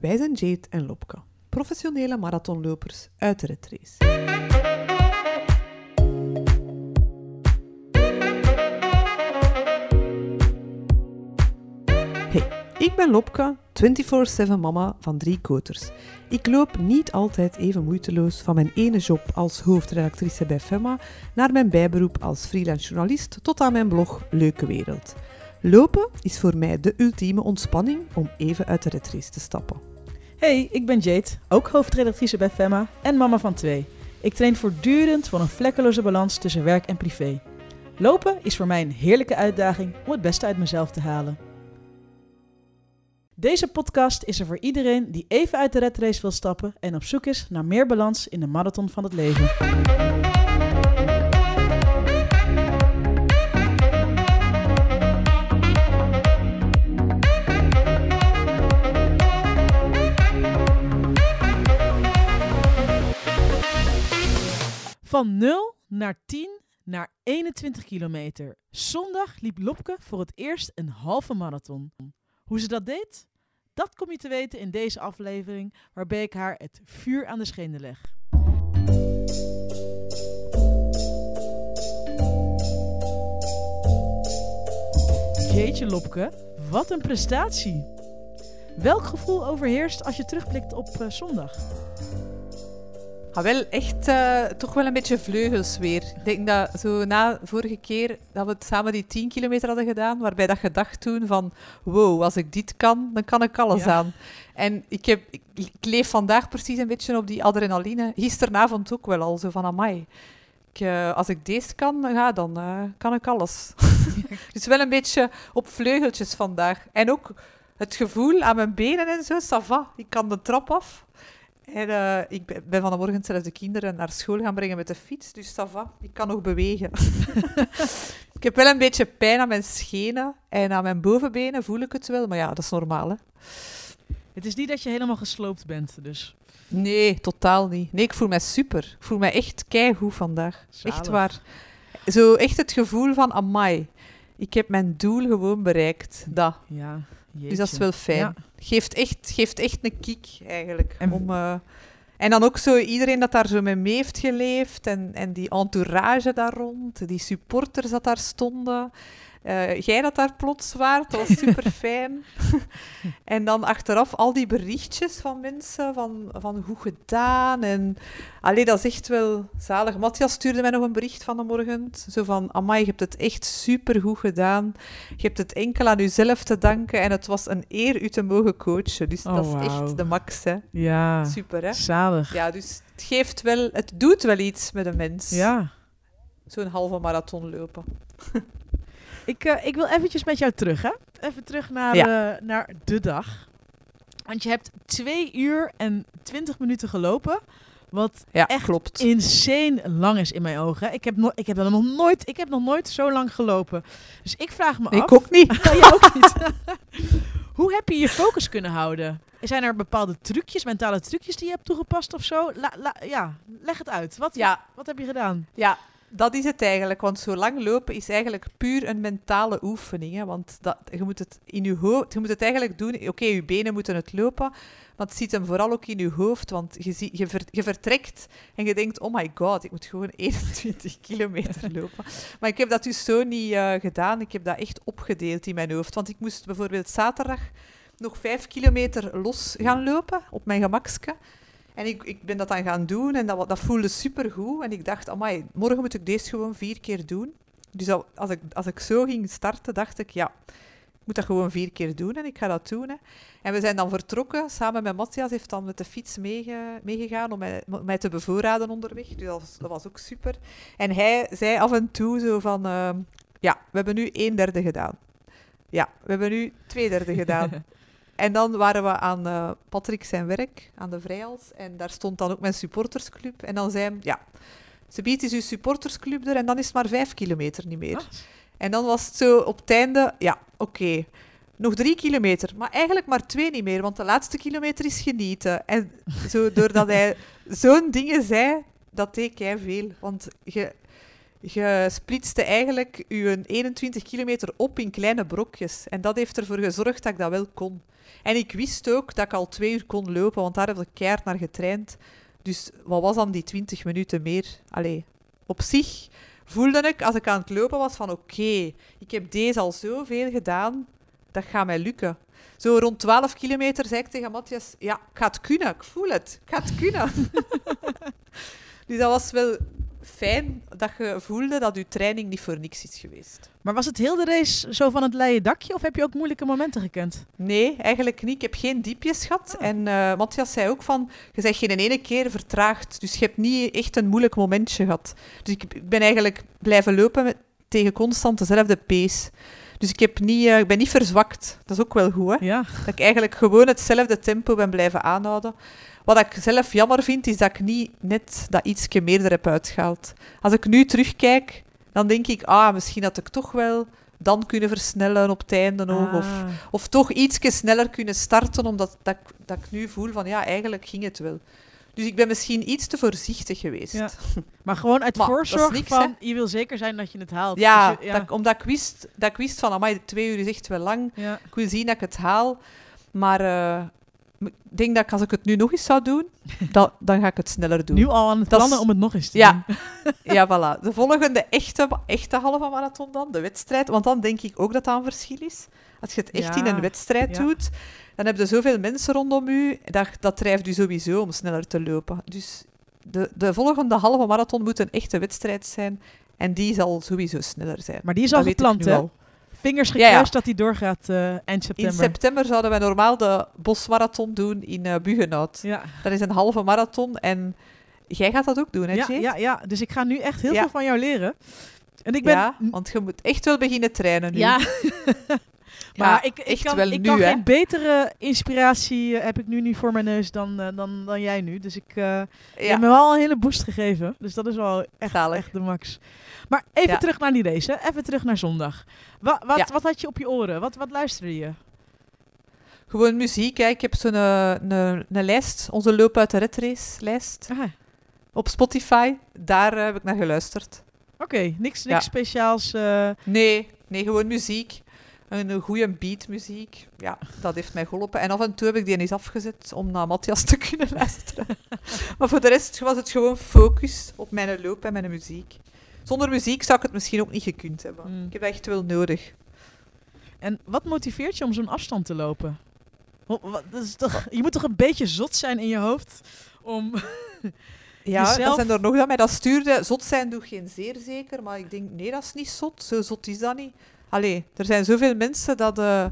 Wij zijn Jade en Lopke, professionele marathonlopers uit de retrace. Hey, ik ben Lopke, 24-7 mama van drie koters. Ik loop niet altijd even moeiteloos van mijn ene job als hoofdredactrice bij Femma naar mijn bijberoep als freelance journalist tot aan mijn blog Leuke Wereld. Lopen is voor mij de ultieme ontspanning om even uit de retrace te stappen. Hey, ik ben Jade, ook hoofdredactrice bij Femma en mama van twee. Ik train voortdurend voor een vlekkeloze balans tussen werk en privé. Lopen is voor mij een heerlijke uitdaging om het beste uit mezelf te halen. Deze podcast is er voor iedereen die even uit de red race wil stappen en op zoek is naar meer balans in de marathon van het leven. Van 0 naar 10 naar 21 kilometer. Zondag liep Lopke voor het eerst een halve marathon. Hoe ze dat deed? Dat kom je te weten in deze aflevering, waarbij ik haar het vuur aan de schenen leg. Jeetje Lopke, wat een prestatie! Welk gevoel overheerst als je terugblikt op uh, zondag? Ah, wel echt uh, toch wel een beetje vleugels weer. Ik denk dat zo na vorige keer dat we samen die 10 kilometer hadden gedaan, waarbij dat gedacht toen van wow, als ik dit kan, dan kan ik alles ja. aan. En ik, heb, ik, ik, leef vandaag precies een beetje op die adrenaline. Gisteravond ook wel al, zo van amai. Ik, uh, als ik deze kan, ja, dan uh, kan ik alles. dus wel een beetje op vleugeltjes vandaag. En ook het gevoel aan mijn benen en zo, ça va. Ik kan de trap af. En uh, ik ben van de morgen zelfs de kinderen naar school gaan brengen met de fiets, dus ik kan nog bewegen. ik heb wel een beetje pijn aan mijn schenen en aan mijn bovenbenen, voel ik het wel, maar ja, dat is normaal, hè. Het is niet dat je helemaal gesloopt bent, dus... Nee, totaal niet. Nee, ik voel mij super. Ik voel mij echt keigoed vandaag. Zalig. Echt waar. Zo echt het gevoel van, amai, ik heb mijn doel gewoon bereikt. Dat. Ja, jeetje. Dus dat is wel fijn. Ja. Geeft, echt, geeft echt een kick, eigenlijk. En, om, uh, en dan ook zo iedereen dat daar zo mee, mee heeft geleefd. En, en die entourage daar rond. Die supporters dat daar stonden. Uh, jij dat daar plots waart, dat was super fijn. en dan achteraf al die berichtjes van mensen, van, van hoe gedaan. En allee, dat is echt wel zalig. Matthias stuurde mij nog een bericht van de morgen. Zo van, amai, je hebt het echt super goed gedaan. Je hebt het enkel aan jezelf te danken. En het was een eer u te mogen coachen. Dus Oh, dat is wauw. echt de max, hè. Ja, Super, hè. zalig. Ja, dus het geeft wel, het doet wel iets met een mens. Ja. Zo'n halve marathon lopen. Ik, uh, ik wil eventjes met jou terug, hè? Even terug naar, Ja. uh, naar de dag. Want je hebt 2 uur en 20 minuten gelopen. Wat Ja, echt klopt. insane lang is in mijn ogen. Ik heb, no ik, heb nog nooit, ik heb nog nooit zo lang gelopen. Dus ik vraag me af... Ik ook niet. Jij ook niet. Hoe heb je je focus kunnen houden? Zijn er bepaalde trucjes, mentale trucjes die je hebt toegepast of zo? La, la, ja, leg het uit. Wat, Ja, wat heb je gedaan? Ja, dat is het eigenlijk. Want zo lang lopen is eigenlijk puur een mentale oefening. Hè? Want dat, je, moet het in je, hoofd, je moet het eigenlijk doen. Oké, je benen moeten het lopen. Maar het zit hem vooral ook in je hoofd. Want je, je, ver, je vertrekt en je denkt: oh my god, ik moet gewoon 21 kilometer lopen. Maar ik heb dat dus zo niet uh, gedaan. Ik heb dat echt opgedeeld in mijn hoofd. Want ik moest bijvoorbeeld zaterdag nog 5 kilometer los gaan lopen op mijn gemakske. En ik, ik ben dat dan gaan doen en dat, dat voelde supergoed. En ik dacht, amai, morgen moet ik deze gewoon vier keer doen. Dus al- als ik, als ik zo ging starten, dacht ik, ja, ik moet dat gewoon vier keer doen en ik ga dat doen. Hè. En we zijn dan vertrokken, samen met Matthias, heeft dan met de fiets meege, meegegaan om mij, mij te bevoorraden onderweg. Dus dat was, dat was ook super. En hij zei af en toe zo van, ehm, ja, we hebben nu een derde gedaan. Ja, we hebben nu twee derde gedaan. En dan waren we aan eh, Patrick zijn werk, aan de Vrijals. En daar stond dan ook mijn supportersclub. En dan zei hij, ja, ze biedt is uw supportersclub er en dan is het maar vijf kilometer niet meer. Ah. En dan was het zo op het einde, ja, oké, nog drie kilometer. Maar eigenlijk maar twee niet meer, want de laatste kilometer is genieten. En zo, doordat hij zo'n dingen zei, dat deed hij veel. Want je, je splitste eigenlijk je 21 kilometer op in kleine brokjes. En dat heeft ervoor gezorgd dat ik dat wel kon. En ik wist ook dat ik al twee uur kon lopen, want daar heb ik keihard naar getraind. Dus wat was dan die 20 minuten meer? Allee, op zich voelde ik, als ik aan het lopen was, van oké, ik heb deze al zoveel gedaan, dat gaat mij lukken. Zo rond 12 kilometer zei ik tegen Matthias, ja, ik ga het kunnen, ik voel het, ik ga het kunnen. dus dat was wel fijn dat je voelde dat je training niet voor niks is geweest. Maar was het heel de race zo van het leien dakje of heb je ook moeilijke momenten gekend? Nee, eigenlijk niet. Ik heb geen diepjes gehad. Ah. En uh, Matthias zei ook van, je zegt geen ene keer vertraagd. Dus je hebt niet echt een moeilijk momentje gehad. Dus ik ben eigenlijk blijven lopen met, tegen constant dezelfde pace. Dus ik, heb niet, uh, ik ben niet verzwakt. Dat is ook wel goed, hè? Ja. Dat ik eigenlijk gewoon hetzelfde tempo ben blijven aanhouden. Wat ik zelf jammer vind, is dat ik niet net dat ietsje meer er heb uitgehaald. Als ik nu terugkijk, dan denk ik, ah, misschien had ik toch wel dan kunnen versnellen op het einde nog. Of, Ah. of toch ietsje sneller kunnen starten, omdat dat, ik- dat ik nu voel van, ja, eigenlijk ging het wel. Dus ik ben misschien iets te voorzichtig geweest. Ja. Maar gewoon uit Maar voorzorg niks, van, je wil zeker zijn dat je het haalt. Ja, Dus je- Dat, omdat ik wist, dat ik wist van, amai, twee uur is echt wel lang. ja. Ik wil zien dat ik het haal. Maar eh, ik denk dat ik, als ik het nu nog eens zou doen, dat, dan ga ik het sneller doen. Nu al aan het plannen om het nog eens te Ja. doen. Ja, voilà. De volgende echte, echte halve marathon dan, de wedstrijd. Want dan denk ik ook dat dat een verschil is. Als je het echt Ja, in een wedstrijd ja. doet, dan heb je zoveel mensen rondom u. Dat, dat drijft u sowieso om sneller te lopen. Dus de, de volgende halve marathon moet een echte wedstrijd zijn. En die zal sowieso sneller zijn. Maar die is al Dat weet ik gepland, nu hè? al. Ja, ja. gekruist dat die doorgaat eh, eind In september. september zouden wij normaal de bosmarathon doen in Buggenhout. ja. Dat is een halve marathon en jij gaat dat ook doen, hè, Ja, ja, ja, dus ik ga nu echt heel veel van jou leren. En ik ben... Ja, want je moet echt wel beginnen trainen nu. Ja. maar Ja, ik, ik kan, wel ik nu, kan geen betere inspiratie eh, heb ik nu niet voor mijn neus dan, eh, dan, dan jij nu. Dus ik eh, je hebt me wel een hele boost gegeven. Dus dat is wel echt, Zalig. echt de max. Maar even terug naar die race, hè. Even terug naar zondag. Wa- wat, wat had je op je oren? Wat, wat luisterde je? Gewoon muziek. Hè. Ik heb zo'n een, een lijst, onze Loop uit de Red Race lijst, op Spotify. Daar heb ik naar geluisterd. Oké, niks, niks Ja. speciaals. Nee, nee, gewoon muziek. Een, goede beatmuziek. Ja, dat heeft mij geholpen. En af en toe heb ik die eens afgezet om naar Matthias te kunnen luisteren. maar voor de rest was het gewoon focus op mijn loop en mijn muziek. Zonder muziek zou ik het misschien ook niet gekund hebben. Mm. Ik heb dat echt wel nodig. En wat motiveert je om zo'n afstand te lopen? Wa- wa- dat is toch, je moet toch een beetje zot zijn in je hoofd om... Ja, Jezelf- dat zijn er nog dat mij dat stuurde. Zot zijn doet geen zeer zeker, maar ik denk, nee, dat is niet zot. Zo zot is dat niet. Allee, er zijn zoveel mensen dat eh,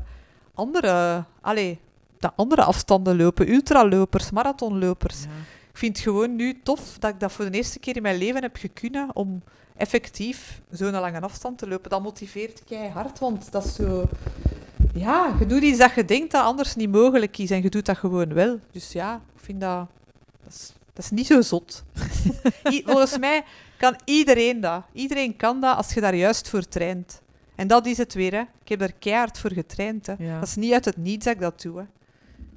andere, allee, dat andere afstanden lopen. Ultralopers, marathonlopers. Ik vind het gewoon nu tof dat ik dat voor de eerste keer in mijn leven heb gekunnen om effectief zo'n lange afstand te lopen. Dat motiveert keihard, want dat is zo... Ja, je doet iets dat je denkt dat anders niet mogelijk is en je doet dat gewoon wel. Dus ja, ik vind dat... Dat is, dat is niet zo zot. Volgens mij kan iedereen dat. Iedereen kan dat als je daar juist voor traint. En dat is het weer, hè. Ik heb er keihard voor getraind, hè. Ja. Dat is niet uit het niets dat ik dat doe, hè.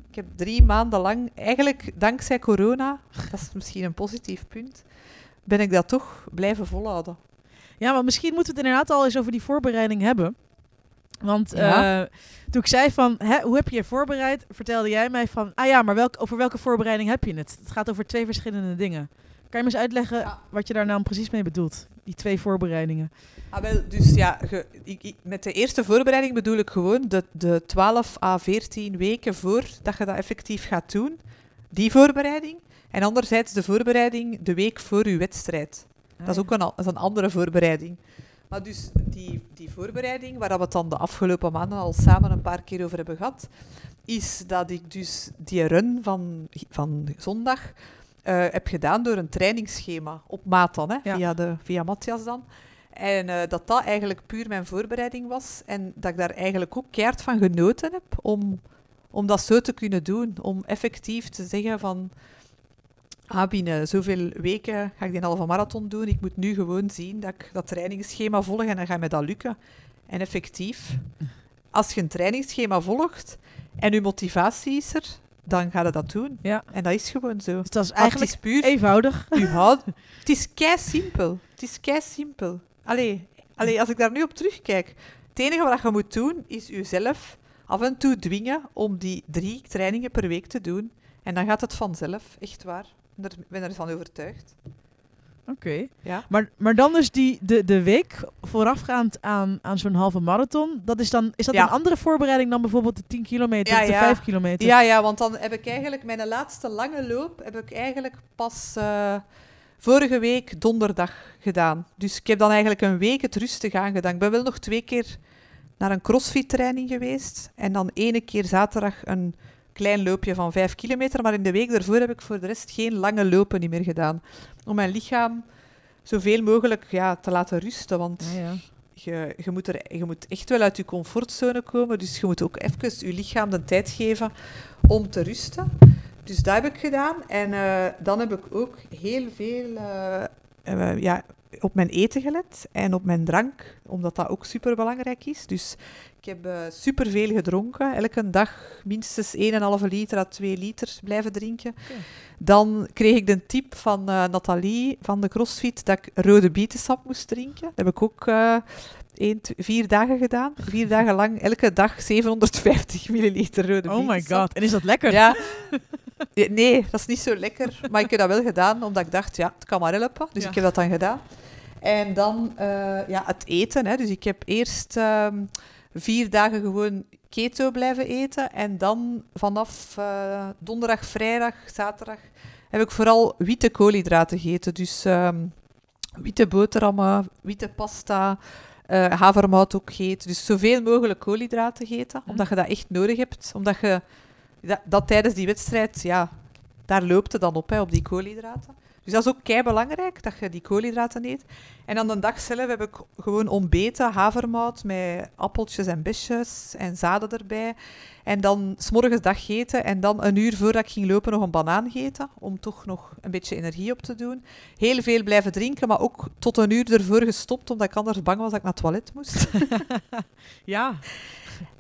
Ik heb drie maanden lang, eigenlijk dankzij corona, dat is misschien een positief punt, ben ik dat toch blijven volhouden. Ja, maar misschien moeten we het inderdaad al eens over die voorbereiding hebben. Want Ja. eh, toen ik zei van, hè, hoe heb je je voorbereid? Vertelde jij mij van, ah ja, maar welk, over welke voorbereiding heb je het? Het gaat over twee verschillende dingen. Kan je me eens uitleggen Ja. wat je daar nou precies mee bedoelt? Die twee voorbereidingen. Ah, wel, dus ja, ge- ik- ik- met de eerste voorbereiding bedoel ik gewoon de, de 12 à 14 weken voor dat je dat effectief gaat doen. Die voorbereiding. En anderzijds de voorbereiding de week voor je wedstrijd. Dat is ook een, dat is een andere voorbereiding. Maar dus die, die voorbereiding, waar we het dan de afgelopen maanden al samen een paar keer over hebben gehad, is dat ik dus die run van, van zondag eh, heb gedaan door een trainingsschema op maat dan, hè, Ja. via, de, via Matthias dan. En eh, dat dat eigenlijk puur mijn voorbereiding was. En dat ik daar eigenlijk ook keihard van genoten heb om, om dat zo te kunnen doen. Om effectief te zeggen van... Ah, binnen zoveel weken ga ik die halve marathon doen. Ik moet nu gewoon zien dat ik dat trainingsschema volg en dan gaat mij dat lukken. En effectief, als je een trainingsschema volgt en je motivatie is er, dan ga je dat doen. Ja. En dat is gewoon zo. Dus dat is eigenlijk het is puur eenvoudig. Het is kei simpel. Het is kei simpel. Allee, allee, als ik daar nu op terugkijk, het enige wat je moet doen is jezelf af en toe dwingen om die drie trainingen per week te doen. En dan gaat het vanzelf, echt waar. Ik ben ben ervan overtuigd. Oké. Ja. Maar, maar dan dus die, de, de week voorafgaand aan, aan zo'n halve marathon, dat is, dan, is dat Ja. een andere voorbereiding dan bijvoorbeeld de 10 kilometer Ja, of de ja. 5 kilometer? Ja, ja, want dan heb ik eigenlijk mijn laatste lange loop heb ik eigenlijk pas eh, vorige week donderdag gedaan. Dus ik heb dan eigenlijk een week het rustig aangedaan. Ik ben wel nog twee keer naar een crossfit training geweest en dan ene keer zaterdag een klein loopje van vijf kilometer. Maar in de week daarvoor heb ik voor de rest geen lange lopen niet meer gedaan. Om mijn lichaam zoveel mogelijk ja, te laten rusten. Want Ja, ja. je, je, moet er, je moet echt wel uit je comfortzone komen. Dus je moet ook even je lichaam de tijd geven om te rusten. Dus dat heb ik gedaan. En eh, dan heb ik ook heel veel eh, eh, ja, op mijn eten gelet en op mijn drank, omdat dat ook super belangrijk is. Dus heb eh superveel gedronken. Elke dag minstens 1,5 liter à 2 liter blijven drinken. Dan kreeg ik de tip van eh, Nathalie van de CrossFit dat ik rode bietensap moest drinken. Dat heb ik ook eh, één, vier dagen gedaan. Vier dagen lang, elke dag 750 milliliter rode Oh my bietensap. god. En is dat lekker? Ja. Nee, dat is niet zo lekker. Maar ik heb dat wel gedaan, omdat ik dacht, ja, het kan maar helpen. Dus Ja. ik heb dat dan gedaan. En dan ja, het eten. Hè. Dus ik heb eerst ehm, vier dagen gewoon keto blijven eten. En dan vanaf eh, donderdag, vrijdag, zaterdag heb ik vooral witte koolhydraten gegeten. Dus ehm, witte boterhammen, witte pasta, eh havermout ook gegeten. Dus zoveel mogelijk koolhydraten gegeten, Hm. omdat je dat echt nodig hebt. Omdat je dat, dat tijdens die wedstrijd, ja, daar loopt het dan op, hè, op die koolhydraten. Dus dat is ook kei belangrijk, dat je die koolhydraten eet. En dan de dag zelf heb ik gewoon ontbeten, havermout met appeltjes en besjes en zaden erbij. En dan s'morgens dag eten en dan een uur voordat ik ging lopen nog een banaan eten, om toch nog een beetje energie op te doen. Heel veel blijven drinken, maar ook tot een uur ervoor gestopt, omdat ik anders bang was dat ik naar het toilet moest. Ja.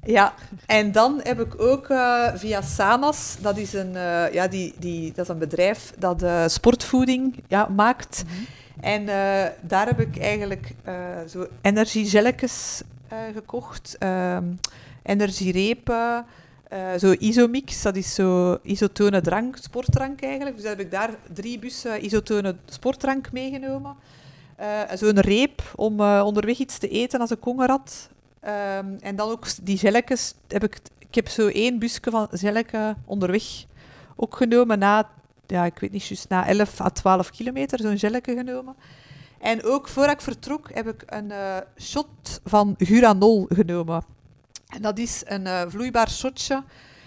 Ja, en dan heb ik ook eh, via Sanas, dat is een, eh, ja, die, die, dat is een bedrijf dat eh, sportvoeding ja, maakt. En eh, daar heb ik eigenlijk zo energiegelletjes gekocht, ehm energierepen, zo isomix, dat is zo isotone drank, sportdrank eigenlijk. Dus heb ik daar drie bussen isotone sportdrank meegenomen. Zo'n reep om onderweg iets te eten als ik honger Ehm, en dan ook die gelletjes. Heb ik, ik heb zo één busje van gelletje onderweg ook genomen na, ja, ik weet niet, juist na 11 à 12 kilometer, zo'n gelletje genomen. En ook voordat ik vertrok heb ik een eh, shot van Guranol genomen. En dat is een eh, vloeibaar shotje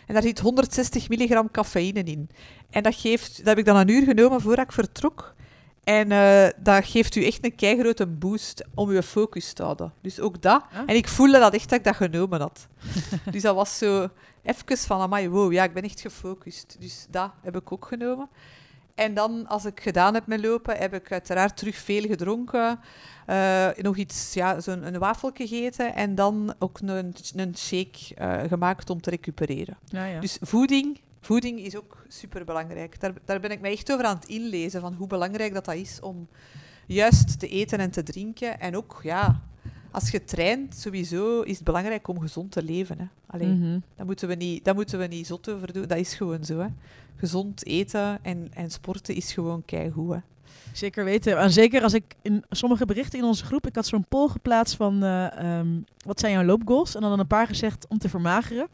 en daar zit 160 milligram cafeïne in. En dat, geeft, dat heb ik dan een uur genomen voordat ik vertrok. En eh, dat geeft u echt een keigrote boost om uw focus te houden. Dus ook dat. Ah. En ik voelde dat echt dat ik dat genomen had. dus dat was zo even van, amai, wow, ja, ik ben echt gefocust. Dus dat heb ik ook genomen. En dan, als ik gedaan heb met lopen, heb ik uiteraard terug veel gedronken. Eh, nog iets, ja, zo'n een wafeltje gegeten. En dan ook een, een shake eh, gemaakt om te recupereren. Ja, ja. Dus voeding, voeding is ook superbelangrijk. Daar, daar ben ik mij echt over aan het inlezen, van hoe belangrijk dat, dat is om juist te eten en te drinken. En ook, ja, als je traint, sowieso is het belangrijk om gezond te leven. Hè. Allee, Mhm. daar, moeten we niet, daar moeten we niet zot over doen. Dat is gewoon zo. Hè. Gezond eten en, en sporten is gewoon keigoed. Hè. Zeker weten. En zeker als ik in sommige berichten in onze groep, ik had zo'n poll geplaatst van eh, ehm, wat zijn jouw loopgoals? En dan een paar gezegd om te vermageren.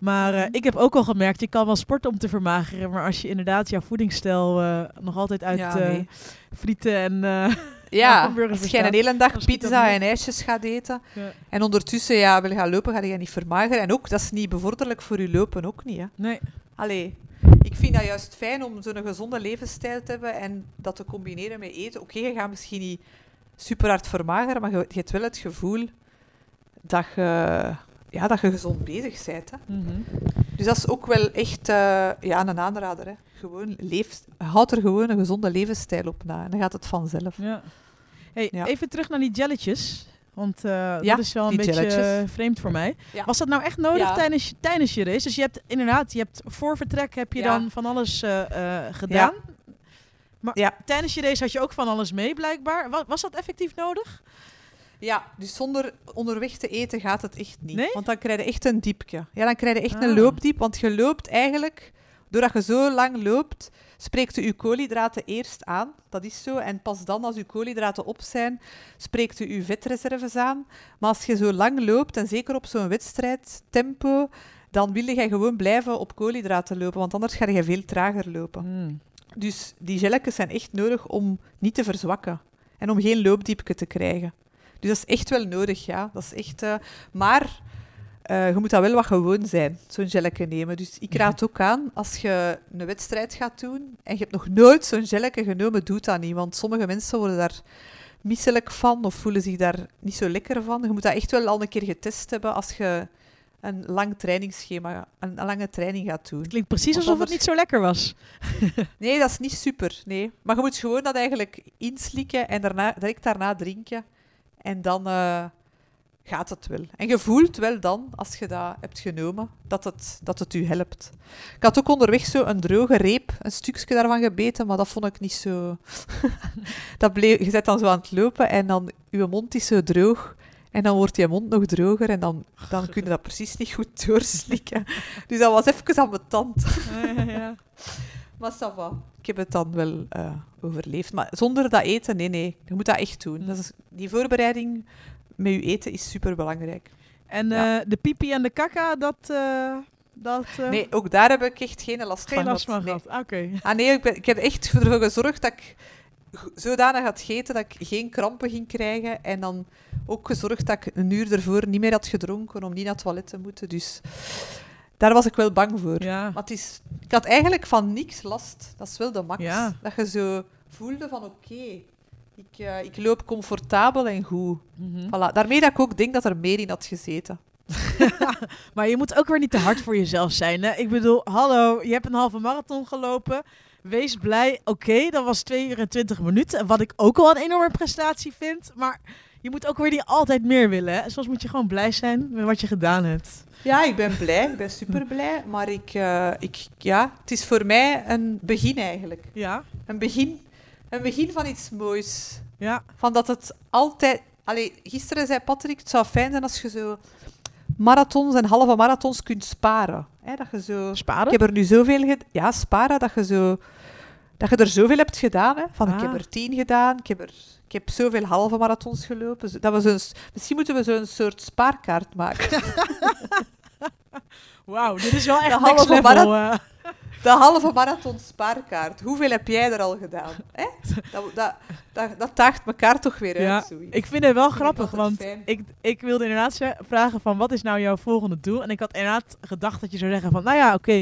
Maar eh, ik heb ook al gemerkt, je kan wel sporten om te vermageren, maar als je inderdaad jouw voedingsstijl eh, nog altijd uit Ja, eh, nee. frieten en Ja, als jij een hele dag pizza en ijsjes gaat eten ja. en ondertussen ja, wil gaan lopen, ga je niet vermageren. En ook, dat is niet bevorderlijk voor je lopen, ook niet. Hè. nee, Allee, ik vind dat juist fijn om zo'n gezonde levensstijl te hebben en dat te combineren met eten. Oké, je gaat misschien niet super hard vermageren, maar je, je hebt wel het gevoel dat je, ja, dat je gezond bezig bent. Hè. Mhm. Dus dat is ook wel echt eh, ja, een aanrader. Hè. Gewoon leef, houd er gewoon een gezonde levensstijl op na en dan gaat het vanzelf. ja. Hey, Ja. Even terug naar die jelletjes. Want eh, Ja, dat is wel een beetje jelletjes. vreemd voor mij. Ja. Was dat nou echt nodig Ja. tijdens, je- tijdens je race? Dus je hebt inderdaad, je hebt voor vertrek heb je Ja. dan van alles eh, eh, gedaan. Maar Ja. tijdens je race had je ook van alles mee, blijkbaar. Was, was dat effectief nodig? Ja, dus zonder onderweg te eten gaat het echt niet. Nee? Want dan krijg je echt een diepje. Ja, dan krijg je echt Ah. een loopdiep. Want je loopt eigenlijk, doordat je zo lang loopt, spreekt je je koolhydraten eerst aan. Dat is zo. En pas dan, als je koolhydraten op zijn, spreekt je je vetreserves aan. Maar als je zo lang loopt, en zeker op zo'n wedstrijdtempo, dan wil je gewoon blijven op koolhydraten lopen. Want anders ga je veel trager lopen. Hmm. Dus die gelletjes zijn echt nodig om niet te verzwakken. En om geen loopdiepje te krijgen. Dus dat is echt wel nodig, ja. Dat is echt, eh, maar eh, je moet dat wel wat gewoon zijn, zo'n gelletje nemen. Dus ik raad ook aan, als je een wedstrijd gaat doen en je hebt nog nooit zo'n gelletje genomen, doe dat niet. Want sommige mensen worden daar misselijk van of voelen zich daar niet zo lekker van. Je moet dat echt wel al een keer getest hebben als je een lang trainingsschema, een, lange training gaat doen. Klinkt precies alsof het niet zo lekker was. Nee, dat is niet super. Nee. Maar je moet gewoon dat eigenlijk inslikken en daarna, direct daarna drinken. En dan eh, gaat het wel. En je voelt wel dan, als je dat hebt genomen, dat het, dat het u helpt. Ik had ook onderweg zo een droge reep, een stukje daarvan gebeten, maar dat vond ik niet zo... dat bleef, je zit dan zo aan het lopen en dan je mond is zo droog. En dan wordt je mond nog droger en dan, dan kun je dat precies niet goed doorslikken. Dus dat was even aan mijn tand. Ja. Maar ça va. Ik heb het dan wel eh, overleefd. Maar zonder dat eten, nee, nee. Je moet dat echt doen. Dat is, die voorbereiding met je eten is super belangrijk. En Ja. eh, de pipi en de kaka, dat... eh, dat eh, Nee, ook daar heb ik echt geen last geen van last van gehad. gehad. Oké. Ah nee, ik, ben, ik heb echt ervoor gezorgd dat ik zodanig had gegeten dat ik geen krampen ging krijgen. En dan ook gezorgd dat ik een uur ervoor niet meer had gedronken om niet naar het toilet te moeten. Dus daar was ik wel bang voor. Ja. Maar het is, ik had eigenlijk van niks last. Dat is wel de max. Ja. Dat je zo voelde van oké, ik, eh, ik loop comfortabel en goed. Mhm. Voilà. Daarmee dat ik ook denk dat er meer in had gezeten. Maar je moet ook weer niet te hard voor jezelf zijn. Hè? Ik bedoel, hallo, je hebt een halve marathon gelopen. Wees blij. Oké, dat was 2 uur en 20 minuten. Wat ik ook al een enorme prestatie vind. Maar je moet ook weer niet altijd meer willen. Hè? Soms moet je gewoon blij zijn met wat je gedaan hebt. Ja, ik ben blij. Ik ben super blij. Maar ik, eh, ik, ja, het is voor mij een begin eigenlijk. Ja, Een begin, een begin van iets moois. ja. Van dat het altijd... Allee, gisteren zei Patrick, het zou fijn zijn als je zo marathons en halve marathons kunt sparen. Hè, dat je zo... Sparen? Ik heb er nu zoveel. Ja, sparen, dat je, zo, dat je er zoveel hebt gedaan. Hè. Van, Ik heb Ah. er tien gedaan, ik heb, er, ik heb zoveel halve marathons gelopen. Dat we zo'n, s- misschien moeten we zo'n soort spaarkaart maken. Wauw, dit is wel echt De halve level. eh. De halve marathon spaarkaart. Hoeveel heb jij er al gedaan? Hè? Dat, dat, dat, dat daagt elkaar toch weer Ja, uit. zoiets. ik vind het wel grappig, want fijn. ik, ik wilde inderdaad vragen van wat is nou jouw volgende doel? En ik had inderdaad gedacht dat je zou zeggen van nou ja, oké,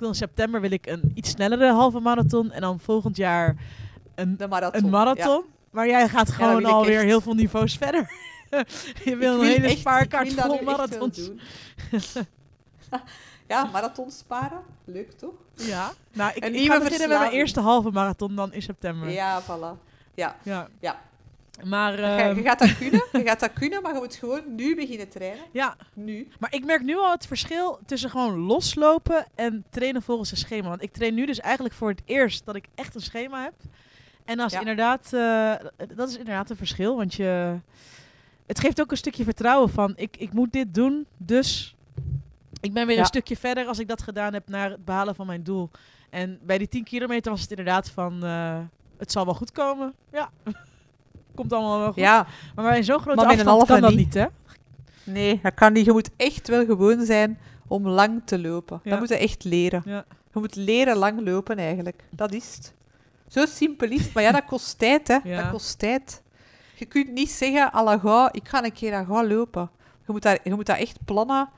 in september wil ik een iets snellere halve marathon en dan volgend jaar een, De marathon. een marathon. Maar jij gaat gewoon alweer echt. heel veel niveaus verder. je wil een hele spaarkaart vol marathons. doen. ja, marathon sparen. Leuk, toch? Ja, nou ik, ik ga beginnen met mijn eerste halve marathon dan in september. Ja, voilà. Ja. Ja. Ja. Maar, Je, ehm, je gaat dat kunnen, je gaat dat kunnen, maar je moet gewoon nu beginnen trainen. ja, Nu. Maar ik merk nu al het verschil tussen gewoon loslopen en trainen volgens een schema. Want ik train nu dus eigenlijk voor het eerst dat ik echt een schema heb. En is Ja. inderdaad, eh, dat is inderdaad een verschil. Want je, het geeft ook een stukje vertrouwen van ik, ik moet dit doen, dus ik ben weer Ja. een stukje verder als ik dat gedaan heb naar het behalen van mijn doel. En bij die 10 kilometer was het inderdaad van eh, het zal wel goed komen. Ja, komt allemaal wel goed. Ja, Maar bij zo'n grote Maar met een afstand kan dat niet. niet, hè? nee, dat kan niet. Je moet echt wel gewoon zijn om lang te lopen. Ja. Dat moet je echt leren. Ja. Je moet leren lang lopen, eigenlijk. Dat is het. Zo simpel is het. Maar ja, dat kost tijd, hè. Ja. Dat kost tijd. Je kunt niet zeggen, à la gauw, ik ga een keer aan gauw lopen. Je moet, daar, je moet dat echt plannen.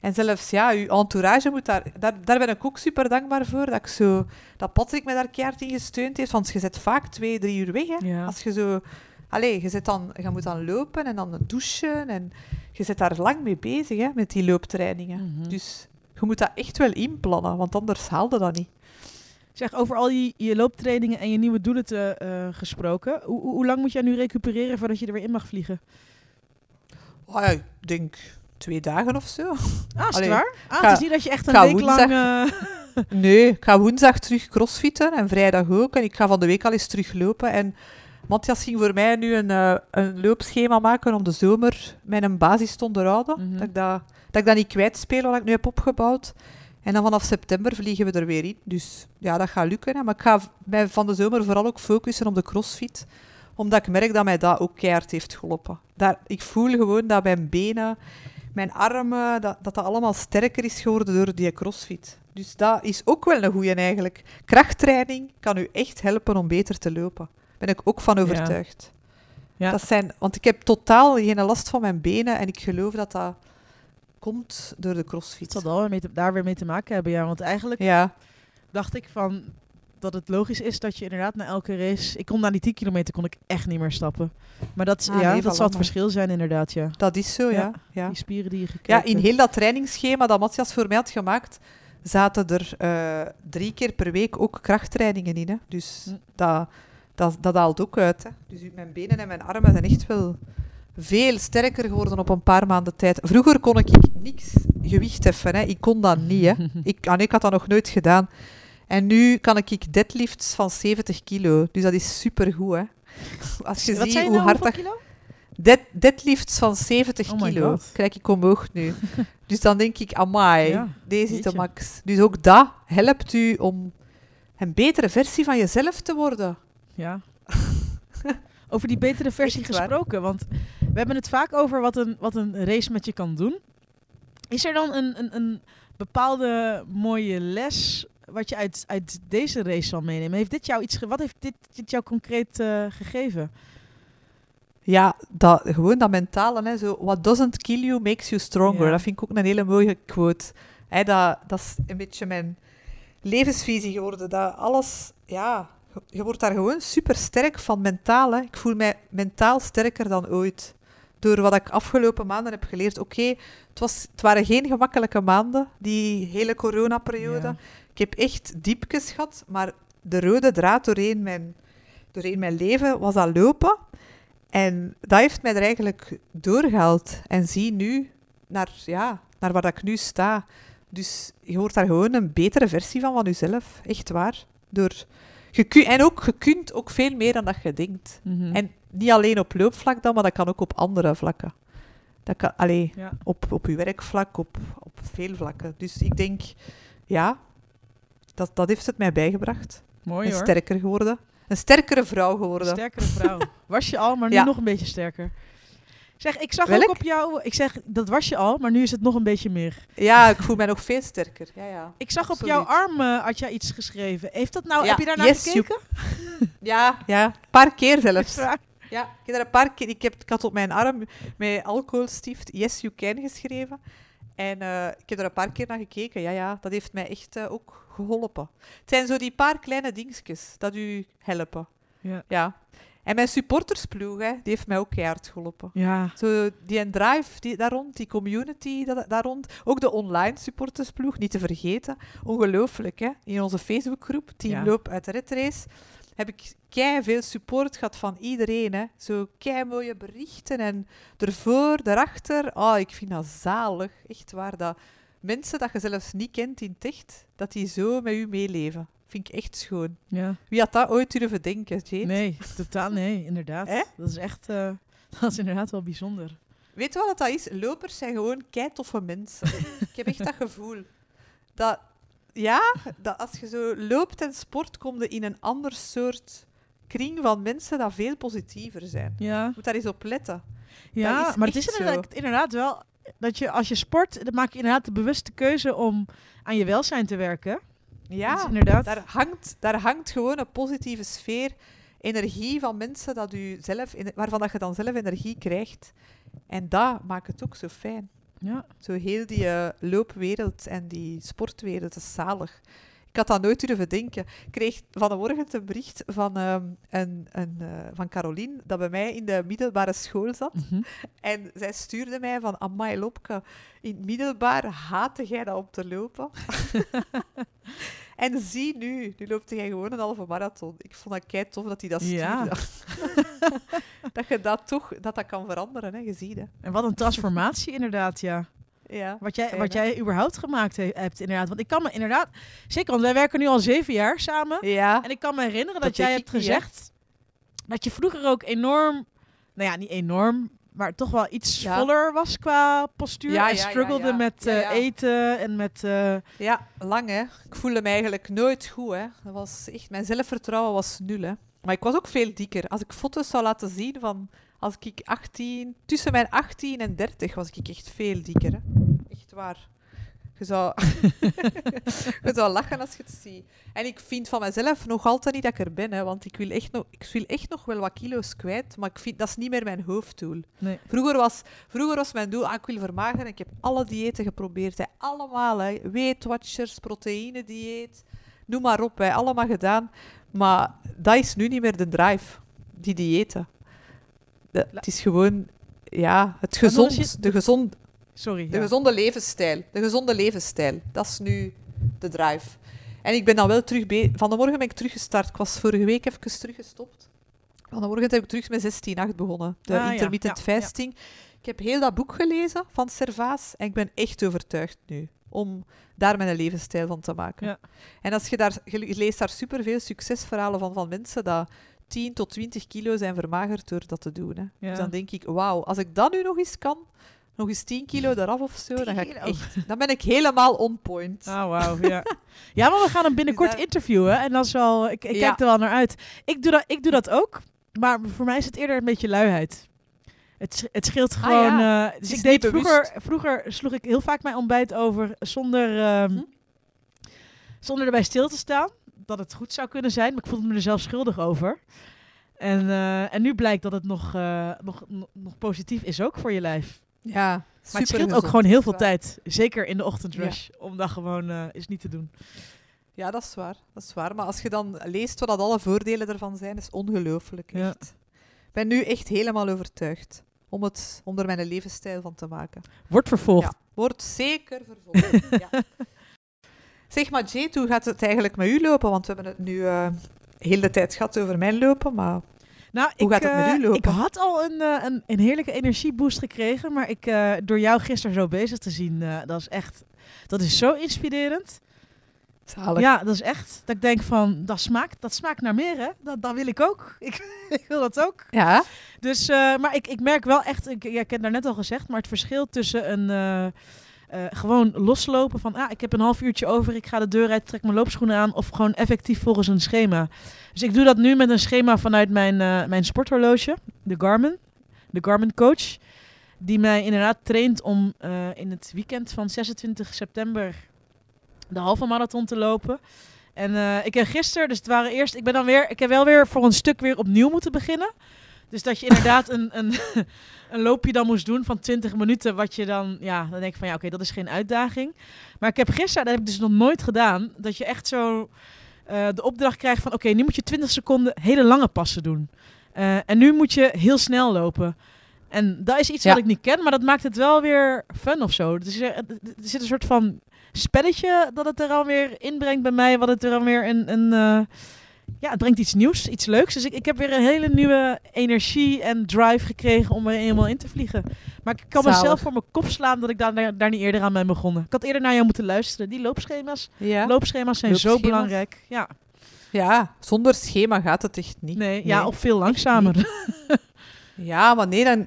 En zelfs, ja, je entourage moet daar... Daar, daar ben ik ook super dankbaar voor, dat ik zo... Dat Patrick me daar keihard in gesteund heeft, want je zit vaak twee, drie uur weg, hè. Ja. Als je zo... Allee, je, zit dan, je moet dan lopen en dan douchen en je zit daar lang mee bezig, hè, met die looptrainingen. Mhm. Dus je moet dat echt wel inplannen, want anders haalde dat niet. Zeg, over al je, je looptrainingen en je nieuwe doelen te, eh, gesproken. Hoe, hoe, hoe lang moet jij nu recupereren voordat je er weer in mag vliegen? Oh, ja, ik denk twee dagen of zo. Ah, is het waar? Ah, ga- niet dat je echt een week lang... eh, Nee, ik ga woensdag terug crossfitten en vrijdag ook. En ik ga van de week al eens teruglopen. En Matthias ging voor mij nu een, eh, een loopschema maken om de zomer mijn basis te onderhouden. Mhm. dat, ik dat, dat ik dat niet kwijtspeel wat ik nu heb opgebouwd. En dan vanaf september vliegen we er weer in. Dus ja, dat gaat lukken. Hè. Maar ik ga mij van de zomer vooral ook focussen op de crossfit. Omdat ik merk dat mij dat ook keihard heeft geholpen. Daar, ik voel gewoon dat mijn benen, mijn armen, dat, dat dat allemaal sterker is geworden door die crossfit. Dus dat is ook wel een goeie eigenlijk. Krachttraining kan u echt helpen om beter te lopen. Daar ben ik ook van overtuigd. Ja. Dat zijn, want ik heb totaal geen last van mijn benen en ik geloof dat dat komt door de crossfit. zal mee te- daar weer mee te maken hebben, ja. Want eigenlijk Ja, dacht ik van dat het logisch is dat je inderdaad na elke race... Ik kon na die 10 kilometer kon ik echt niet meer stappen. Maar dat, Ah, ja, nee, dat zal het verschil zijn inderdaad, ja. dat is zo, ja. Ja, ja. Die spieren die je Ja, in heel dat trainingsschema dat Matthias voor mij had gemaakt, zaten er eh, drie keer per week ook krachttrainingen in. Hè. Dus Hm. dat, dat, dat haalt ook uit. Hè. Dus mijn benen en mijn armen zijn echt wel veel sterker geworden op een paar maanden tijd. Vroeger kon ik niks gewicht heffen. Hè. Ik kon dat niet. Hè. Ik, ah nee, ik had dat nog nooit gedaan. En nu kan ik deadlifts van 70 kilo. Dus dat is supergoed. Hè. Als je Wat ziet hoe nou, hard dat... kilo? Dead, deadlifts van 70 Oh my kilo krijg ik omhoog nu. dus dan denk ik, amai, Ja, deze is de max. Dus ook dat helpt u om een betere versie van jezelf te worden. Ja. over die betere versie gesproken. Want we hebben het vaak over wat een, wat een race met je kan doen. Is er dan een, een, een bepaalde mooie les wat je uit, uit deze race zal meenemen? Heeft dit jou iets ge- wat heeft dit, dit jou concreet eh, gegeven? Ja, dat, gewoon dat mentale. Hè, zo, what doesn't kill you makes you stronger. Ja. Dat vind ik ook een hele mooie quote. Hè, dat, dat is een beetje mijn levensvisie geworden. Dat alles, ja, je- je wordt daar gewoon super sterk van mentaal. Hè. Ik voel mij mentaal sterker dan ooit. Door wat ik afgelopen maanden heb geleerd. Oké, het, was, het waren geen gemakkelijke maanden, die hele coronaperiode. Ja. Ik heb echt diepjes gehad, maar de rode draad doorheen mijn, doorheen mijn leven was dat lopen. En dat heeft mij er eigenlijk doorgehaald. En zie nu naar, ja, naar waar ik nu sta. Dus je hoort daar gewoon een betere versie van van jezelf. Echt waar. Door, je kun, en ook, je kunt ook veel meer dan dat je denkt. Mhm. En niet alleen op loopvlak dan, maar dat kan ook op andere vlakken. Dat kan, allee, ja. op, op je werkvlak, op, op veel vlakken. Dus ik denk, ja, dat, dat heeft het mij bijgebracht. Mooi en hoor. sterker geworden. Een sterkere vrouw geworden. Sterkere vrouw. Was je al, maar nu Ja. nog een beetje sterker. Zeg, ik zag Welk? ook op jou... Ik zeg, dat was je al, maar nu is het nog een beetje meer. Ja, ik voel mij nog veel sterker. Ja, ja. Ik zag op jouw arm eh, had jij iets geschreven. Heeft dat nou, Ja, heb je daarnaar yes, gekeken? Ja, ja. Een paar keer zelfs. Ja, ik heb er een paar keer... Ik, heb, ik had op mijn arm met alcoholstift Yes, you can geschreven. En eh, ik heb er een paar keer naar gekeken. Ja, ja, dat heeft mij echt eh, ook geholpen. Het zijn zo die paar kleine dingetjes dat u helpen. Ja. Ja. En mijn supportersploeg, hè, die heeft mij ook keihard geholpen. Ja. Zo die drive die, daar rond, die community dat, daar rond. Ook de online supportersploeg, niet te vergeten. Ongelooflijk, hè. In onze Facebookgroep, Team Ja. Loop uit de Red Race, heb ik kei veel support gehad van iedereen. Hè. Zo kei mooie berichten en ervoor, daarachter. Oh, ik vind dat zalig. Echt waar. Dat mensen dat je zelfs niet kent in het echt, dat die zo met u meeleven. Vind ik echt schoon. ja. Wie had dat ooit durven denken, Jade? Nee, totaal nee, inderdaad. Dat is echt... eh, dat is inderdaad wel bijzonder. Weet je wat dat is? Lopers zijn gewoon keitoffe mensen. ik heb echt dat gevoel. Dat, ja, dat als je zo loopt en sport, kom je in een ander soort kring van mensen dat veel positiever zijn. Ja, Je moet daar eens op letten. ja is maar het is inderdaad, inderdaad wel... Dat je als je sport, dan maak je inderdaad de bewuste keuze om aan je welzijn te werken. Ja, inderdaad... daar hangt, daar hangt gewoon een positieve sfeer, energie van mensen dat u zelf, waarvan dat je dan zelf energie krijgt. En dat maakt het ook zo fijn. Ja. Zo heel die eh, loopwereld en die sportwereld is zalig. Ik had dat nooit durven denken. Ik kreeg vanmorgen een bericht van, een, een, eh, van Caroline, dat bij mij in de middelbare school zat. Mhm. En zij stuurde mij van, amai Lopke, in het middelbaar haatte jij dat om te lopen. en zie nu, nu loopt jij gewoon een halve marathon. Ik vond dat kei tof dat hij dat stuurde. Ja. dat je dat toch dat dat kan veranderen, hè? je ziet hè. En wat een transformatie inderdaad, ja. Ja, Wat jij, wat jij überhaupt gemaakt he- hebt, inderdaad. Want ik kan me inderdaad... Zeker, want wij werken nu al zeven jaar samen. Ja, En ik kan me herinneren dat, Dat jij hebt gezegd... dat je vroeger ook enorm... Nou ja, niet enorm... maar toch wel iets Ja. voller was qua postuur. Ja, ja, struggelde met eh, eten en met... eh, ja, lang hè. Ik voelde me eigenlijk nooit goed hè. Dat was echt, mijn zelfvertrouwen was nul hè. Maar ik was ook veel dikker. Als ik foto's zou laten zien van als ik 18, tussen mijn 18 en 30 was ik echt veel dikker hè. Echt waar. Je zou, je zou lachen als je het ziet. En ik vind van mezelf nog altijd niet dat ik er ben, hè, want ik wil, echt nog, ik wil echt nog wel wat kilo's kwijt, maar ik vind, dat is niet meer mijn hoofddoel. nee. Vroeger was, vroeger was mijn doel, ah, ik wil vermageren. Ik heb alle diëten geprobeerd. Hè. Allemaal. Hè. Weight Watchers, proteïne-dieet. Noem maar op. Hè. Allemaal gedaan. Maar dat is nu niet meer de drive. Die diëten. De- het is gewoon... Ja, het gezond, je- de, gezond, Sorry. de ja. gezonde levensstijl. De gezonde levensstijl. Dat is nu de drive. En ik ben dan wel terug... be- Van de morgen ben ik teruggestart. Ik was vorige week even teruggestopt. Van de morgen heb ik terug met 16-8 begonnen. De Ah, intermittent ja, ja. fasting. Ik heb heel dat boek gelezen van Servaas en ik ben echt overtuigd nu om daar mijn levensstijl van te maken. Ja. En als je daar, je leest daar superveel succesverhalen van, van mensen dat 10 tot 20 kilo zijn vermagerd door dat te doen. Hè. Ja. Dus dan denk ik, wauw, als ik dat nu nog eens kan, nog eens 10 kilo eraf of zo, dan, ga ik echt, dan ben ik helemaal on point. Ah, wauw, ja. ja, maar we gaan hem binnenkort daar- interviewen. En dat is wel, ik, ik Ja. kijk er wel naar uit. Ik doe, dat, ik doe dat ook, maar voor mij is het eerder een beetje luiheid. Het, het scheelt Ah, gewoon... ja. eh, dus is ik deed vroeger, vroeger sloeg ik heel vaak mijn ontbijt over zonder, ehm, Hm? zonder erbij stil te staan. Dat het goed zou kunnen zijn, maar ik voelde me er zelf schuldig over. En, eh, en nu blijkt dat het nog, eh, nog, nog, positief is ook voor je lijf. Ja, Maar het scheelt ook gewoon heel veel is tijd. Zeker in de ochtendrush. Om dat gewoon eh eens niet te doen. Ja, dat is waar. Dat is waar. Maar als je dan leest wat alle voordelen ervan zijn, is ongelooflijk. Ja. Ik ben nu echt helemaal overtuigd om, het, om er mijn levensstijl van te maken. Wordt vervolgd. Ja, wordt zeker vervolgd. ja. Zeg maar, Jade, hoe gaat het eigenlijk met u lopen? Want we hebben het nu eh heel de tijd gehad over mijn lopen, maar Nou, Hoe ik, gaat het met eh, u lopen? Ik had al een, eh, een, een heerlijke energieboost gekregen. Maar ik, eh, door jou gisteren zo bezig te zien, eh, dat is echt... Dat is zo inspirerend. Ja, dat is echt. Dat ik denk van, dat smaakt, dat smaakt naar meer, hè? Dat, dat wil ik ook. Ik, ik wil dat ook. Ja? Dus, eh, maar ik, ik merk wel echt, ik, ja, ik heb het daarnet al gezegd, maar het verschil tussen een eh, eh, gewoon loslopen van, ah, ik heb een half uurtje over, ik ga de deur uit, trek mijn loopschoenen aan, of gewoon effectief volgens een schema. Dus ik doe dat nu met een schema vanuit mijn, mijn sporthorloge, de Garmin, de Garmin Coach, die mij inderdaad traint om in het weekend van 26 september de halve marathon te lopen. En eh, ik heb gisteren, dus het waren eerst, ik ben dan weer, ik heb wel weer voor een stuk weer opnieuw moeten beginnen. Dus dat je inderdaad een, een, een loopje dan moest doen van 20 minuten, wat je dan, ja, dan denk ik van ja, oké, dat is geen uitdaging. Maar ik heb gisteren, dat heb ik dus nog nooit gedaan, dat je echt zo eh, de opdracht krijgt van oké, nu moet je 20 seconden hele lange passen doen. Eh, en nu moet je heel snel lopen. En dat is iets Ja. wat ik niet ken, maar dat maakt het wel weer fun of zo. Dus er zit een soort van spelletje dat het er alweer inbrengt bij mij, wat het er alweer een, een eh, ja, het brengt iets nieuws, iets leuks. Dus ik, ik heb weer een hele nieuwe energie en drive gekregen om er helemaal in te vliegen. Maar ik kan Zalig. mezelf voor mijn kop slaan dat ik daar, daar, niet eerder aan ben begonnen. Ik had eerder naar jou moeten luisteren. Die loopschema's, Ja. loopschema's zijn zo belangrijk. Ja, ja, zonder schema gaat het echt niet. nee, ja of veel langzamer. Ja, maar nee, dan,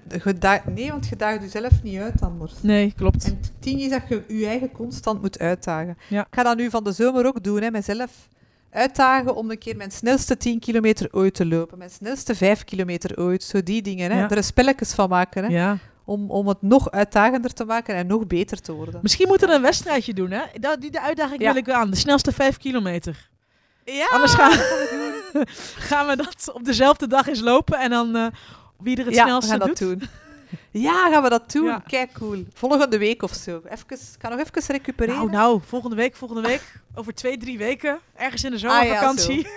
nee, want je daagt jezelf niet uit anders. Nee, klopt. En ding is dat je je eigen constant moet uitdagen. Ja. Ik ga dat nu van de zomer ook doen, hè, mezelf uitdagen om een keer mijn snelste 10 kilometer ooit te lopen. Mijn snelste 5 kilometer ooit. Zo die dingen. Hè. Ja. Er spelletjes van maken. Hè, Ja. om, om het nog uitdagender te maken en nog beter te worden. Misschien moeten we een wedstrijdje doen, hè? Dat, die de uitdaging wil ik aan. De snelste vijf kilometer. Ja, Anders gaan, gaan we dat op dezelfde dag eens lopen en dan eh, wie er het ja, we snelste dat doet. doen. Ja, gaan we dat doen? Ja. Kijk, cool. Volgende week of zo. Even, kan nog even recupereren. Nou, nou, volgende week, volgende week, over twee, drie weken, ergens in de Ah, ja, zomervakantie.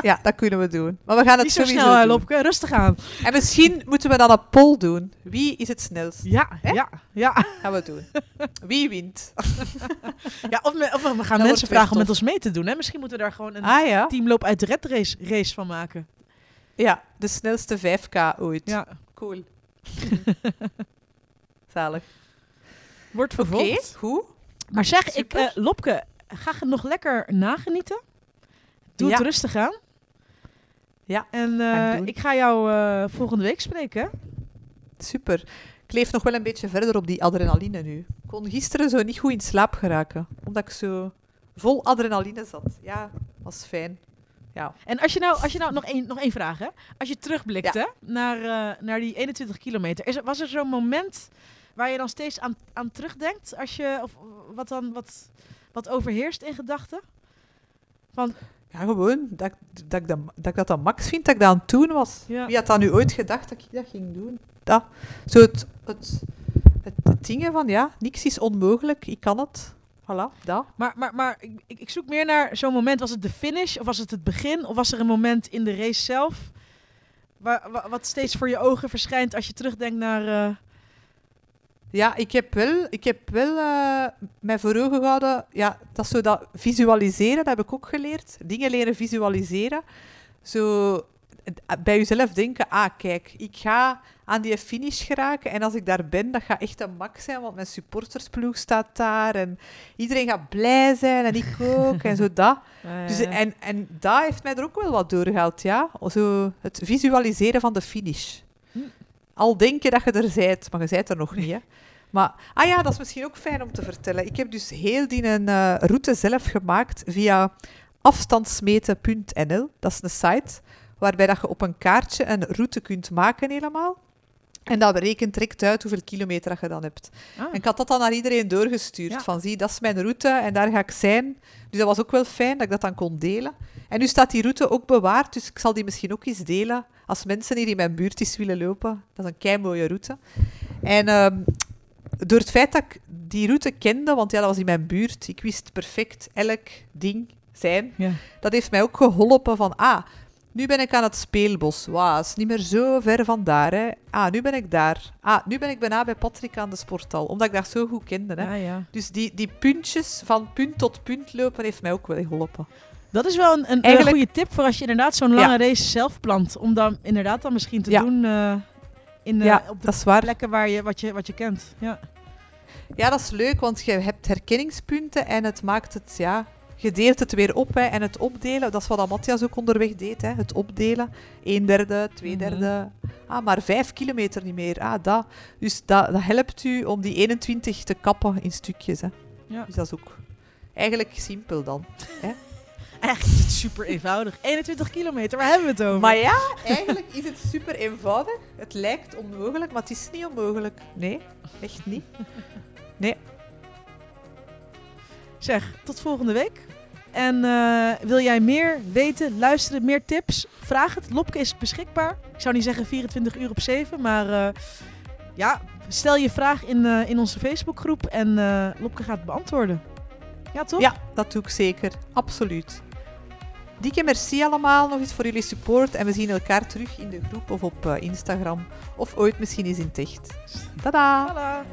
Ja, dat kunnen we doen. Maar we gaan het Niet zo sowieso snel. Lopke, rustig aan. En misschien moeten we dan een poll doen. Wie is het snelst? Ja, ja, ja. Gaan we doen. Wie wint? ja of, me- of we gaan mensen vragen om met ons mee te doen. Hè? Misschien moeten we daar gewoon een Ah ja. teamloop uit de red race, race van maken. Ja, de snelste 5K ooit. Ja. Cool. Zalig. Wordt Oké, vervolgd. goed. Maar zeg, ik, eh, Lopke, ga je nog lekker nagenieten. Doe het rustig aan. Ja, En ga ik eh, ik ga jou eh, volgende week spreken. Super. Ik leef nog wel een beetje verder op die adrenaline nu. Ik kon gisteren zo niet goed in slaap geraken, omdat ik zo vol adrenaline zat. Ja, was fijn. Ja. En als je nou, als je nou nog, één, nog één vraag, hè? Als je terugblikt hè, naar, eh, naar die 21 kilometer, is er, was er zo'n moment waar je dan steeds aan, aan terugdenkt? Als je, of wat dan wat, wat overheerst in gedachten? Van, Ja, gewoon dat, ik- dat, ik dat, dat ik dat dan max vind dat ik dat aan het doen was. Ja. Wie had dat nu ooit gedacht dat ik dat ging doen? Dat. Zo het, het, het, het dingen van, ja, niks is onmogelijk, ik kan het. Voilà, dat. maar maar, maar ik, ik zoek meer naar zo'n moment. Was het de finish of was het het begin? Of was er een moment in de race zelf waar, wa- wat steeds voor je ogen verschijnt als je terugdenkt naar... eh, Ja, ik heb wel, ik heb wel eh, mij voor ogen gehouden. Ja, dat zo dat visualiseren, dat heb ik ook geleerd. Dingen leren visualiseren. Zo bij jezelf denken, ah kijk, ik ga aan die finish geraken en als ik daar ben, dat gaat echt een max zijn, want mijn supportersploeg staat daar en iedereen gaat blij zijn en ik ook en zo dat. Dus, en, en dat heeft mij er ook wel wat doorgehaald, ja. Zo het visualiseren van de finish. Hm. Al denken dat je er zijt, maar je zijt er nog niet, hè. Maar, ah ja, dat is misschien ook fijn om te vertellen. Ik heb dus heel die een, eh, route zelf gemaakt via afstandsmeten.nl. Dat is een site waarbij dat je op een kaartje een route kunt maken helemaal. En dat berekent direct uit hoeveel kilometer dat je dan hebt. ah. En ik had dat dan naar iedereen doorgestuurd. Ja. Van zie, dat is mijn route en daar ga ik zijn. Dus dat was ook wel fijn dat ik dat dan kon delen. En nu staat die route ook bewaard, dus ik zal die misschien ook eens delen. Als mensen hier in mijn buurt eens willen lopen. Dat is een kei mooie route. En ehm, door het feit dat ik die route kende, want ja, dat was in mijn buurt, ik wist perfect elk ding zijn. Ja. Dat heeft mij ook geholpen van, ah, nu ben ik aan het speelbos. Wauw, is niet meer zo ver vandaar. Hè. Ah, nu ben ik daar. Ah, nu ben ik bijna bij Patrick aan de sporthal, omdat ik dat zo goed kende. Hè. Ja, ja. Dus die, die puntjes van punt tot punt lopen heeft mij ook wel geholpen. Dat is wel een, een, Eigenlijk- goede tip voor als je inderdaad zo'n lange race zelf plant. Om dan inderdaad dan misschien te Ja. doen eh, in, eh, op de waar. plekken waar je, wat, je, wat je kent. Ja. Ja, dat is leuk, want je hebt herkenningspunten en het maakt het, ja, je deelt het weer op hè, en het opdelen. Dat is wat Matthias ook onderweg deed, hè, het opdelen. Een derde, twee Mhm. derde. Ah, maar vijf kilometer niet meer. Ah, dat. Dus dat, dat helpt u om die 21 te kappen in stukjes. Hè. Ja. Dus dat is ook eigenlijk simpel dan. Eigenlijk is het super eenvoudig. 21 kilometer, waar hebben we het over? Maar ja, eigenlijk is het super eenvoudig. Het lijkt onmogelijk, maar het is niet onmogelijk. Nee, echt niet. Zeg, tot volgende week. En eh, wil jij meer weten, luisteren, meer tips? Vraag het. Lopke is beschikbaar. Ik zou niet zeggen 24 uur op 7, maar eh, ja, stel je vraag in, eh, in onze Facebookgroep en Lopke gaat het beantwoorden. Ja, toch? Ja, dat doe ik zeker. Absoluut. Dikke merci allemaal nog eens voor jullie support. En we zien elkaar terug in de groep of op Instagram. Of ooit misschien eens in het echt. Tada! Tada.